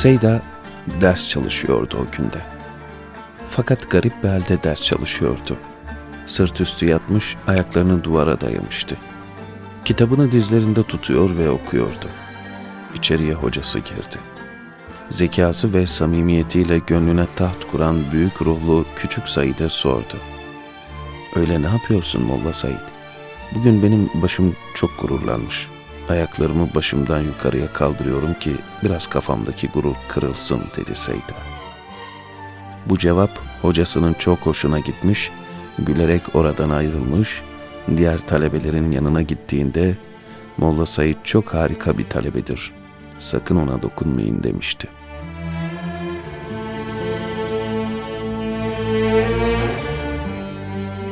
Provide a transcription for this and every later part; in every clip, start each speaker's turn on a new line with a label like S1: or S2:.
S1: Seyda ders çalışıyordu o günde. Fakat garip bir halde ders çalışıyordu. Sırt üstü yatmış, ayaklarını duvara dayamıştı. Kitabını dizlerinde tutuyor ve okuyordu. İçeriye hocası girdi. Zekası ve samimiyetiyle gönlüne taht kuran büyük ruhlu küçük Said'e sordu. Öyle ne yapıyorsun Molla Said? Bugün benim başım çok gururlanmış. Ayaklarımı başımdan yukarıya kaldırıyorum ki biraz kafamdaki gurur kırılsın dedi Seyda. Bu cevap hocasının çok hoşuna gitmiş, gülerek oradan ayrılmış, diğer talebelerin yanına gittiğinde Molla Said çok harika bir talebedir. Sakın ona dokunmayın demişti.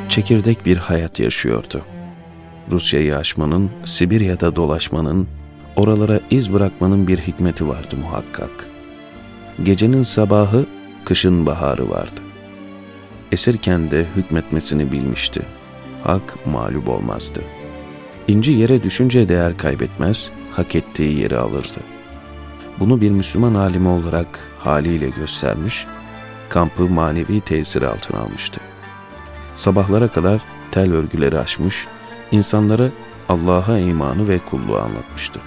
S1: Çekirdek bir hayat yaşıyordu. Rusya'yı aşmanın, Sibirya'da dolaşmanın, oralara iz bırakmanın bir hikmeti vardı muhakkak. Gecenin sabahı, kışın baharı vardı. Esirken de hükmetmesini bilmişti. Hak mağlup olmazdı. İnci yere düşünce değer kaybetmez, hak ettiği yeri alırdı. Bunu bir Müslüman alimi olarak haliyle göstermiş, kampı manevi tesir altına almıştı. Sabahlara kadar tel örgüleri açmış, insanlara Allah'a imanı ve kulluğu anlatmıştı.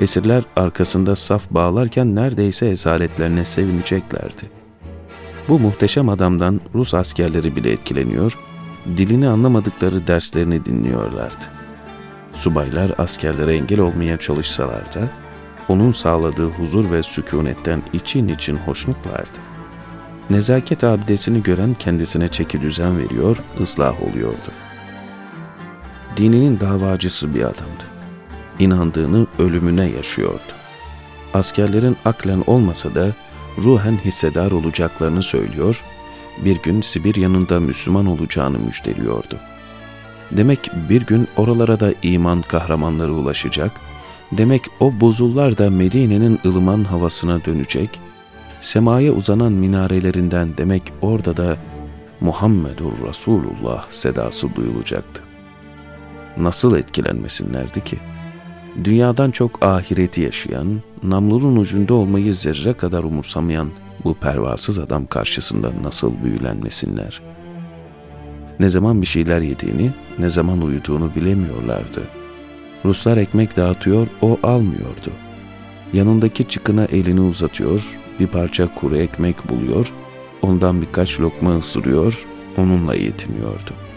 S1: Esirler arkasında saf bağlarken neredeyse esaretlerine sevineceklerdi. Bu muhteşem adamdan Rus askerleri bile etkileniyor, dilini anlamadıkları derslerini dinliyorlardı. Subaylar askerlere engel olmaya çalışsalar da, onun sağladığı huzur ve sükunetten için için hoşnutlardı. Nezaket abidesini gören kendisine çeki düzen veriyor, ıslah oluyordu. Dininin davacısı bir adamdı. İnandığını ölümüne yaşıyordu. Askerlerin aklen olmasa da ruhen hissedar olacaklarını söylüyor, bir gün Sibirya'nın da Müslüman olacağını müjdeliyordu. Demek bir gün oralara da iman kahramanları ulaşacak, demek o buzullar da Medine'nin ılıman havasına dönecek, semaya uzanan minarelerinden demek orada da Muhammedur Resulullah sedası duyulacaktı. Nasıl etkilenmesinlerdi ki? Dünyadan çok ahireti yaşayan, namlunun ucunda olmayı zerre kadar umursamayan bu pervasız adam karşısında nasıl büyülenmesinler? Ne zaman bir şeyler yediğini, ne zaman uyuduğunu bilemiyorlardı. Ruslar ekmek dağıtıyor, o almıyordu. Yanındaki çıkına elini uzatıyor, bir parça kuru ekmek buluyor, ondan birkaç lokma ısırıyor, onunla yetiniyordu.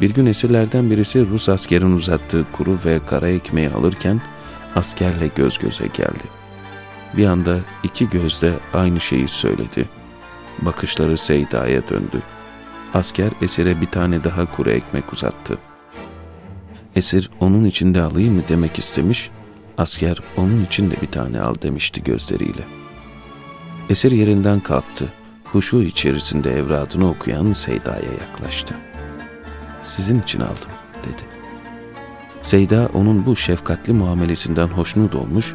S1: Bir gün esirlerden birisi Rus askerin uzattığı kuru ve kara ekmeği alırken askerle göz göze geldi. Bir anda iki gözde aynı şeyi söyledi. Bakışları Seyda'ya döndü. Asker esire bir tane daha kuru ekmek uzattı. Esir onun içinde alayım mı demek istemiş, asker onun için de bir tane al demişti gözleriyle.'' Esir yerinden kalktı. Huşu içerisinde evradını okuyan Seyda'ya yaklaştı. Sizin için aldım dedi. Seyda onun bu şefkatli muamelesinden hoşnut olmuş,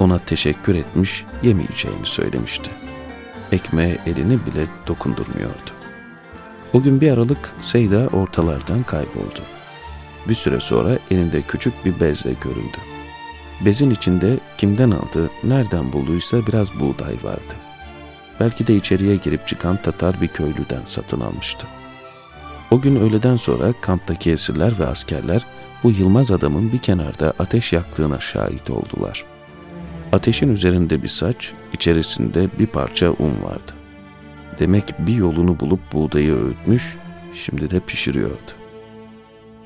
S1: ona teşekkür etmiş, yemeyeceğini söylemişti. Ekmeğe elini bile dokundurmuyordu. O gün bir aralık Seyda ortalardan kayboldu. Bir süre sonra elinde küçük bir bezle göründü. Bezin içinde kimden aldı, nereden bulduysa biraz buğday vardı. Belki de içeriye girip çıkan Tatar bir köylüden satın almıştı. O gün öğleden sonra kamptaki esirler ve askerler bu Yılmaz adamın bir kenarda ateş yaktığına şahit oldular. Ateşin üzerinde bir saç, içerisinde bir parça un vardı. Demek bir yolunu bulup buğdayı öğütmüş, şimdi de pişiriyordu.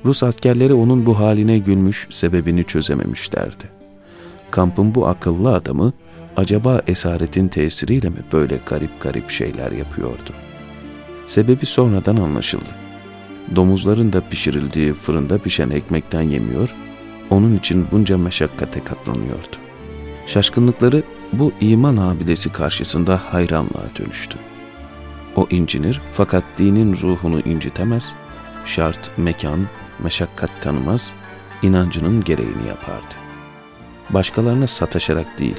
S1: Rus askerleri onun bu haline gülmüş, sebebini çözememişlerdi. Kampın bu akıllı adamı acaba esaretin tesiriyle mi böyle garip garip şeyler yapıyordu? Sebebi sonradan anlaşıldı. Domuzların da pişirildiği fırında pişen ekmekten yemiyor, onun için bunca meşakkate katlanıyordu. Şaşkınlıkları bu iman abidesi karşısında hayranlığa dönüştü. O incinir fakat dinin ruhunu incitemez, şart, mekan, meşakkat tanımaz, inancının gereğini yapardı. Başkalarına sataşarak değil,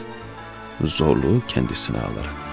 S1: zorluğu kendisine alarak.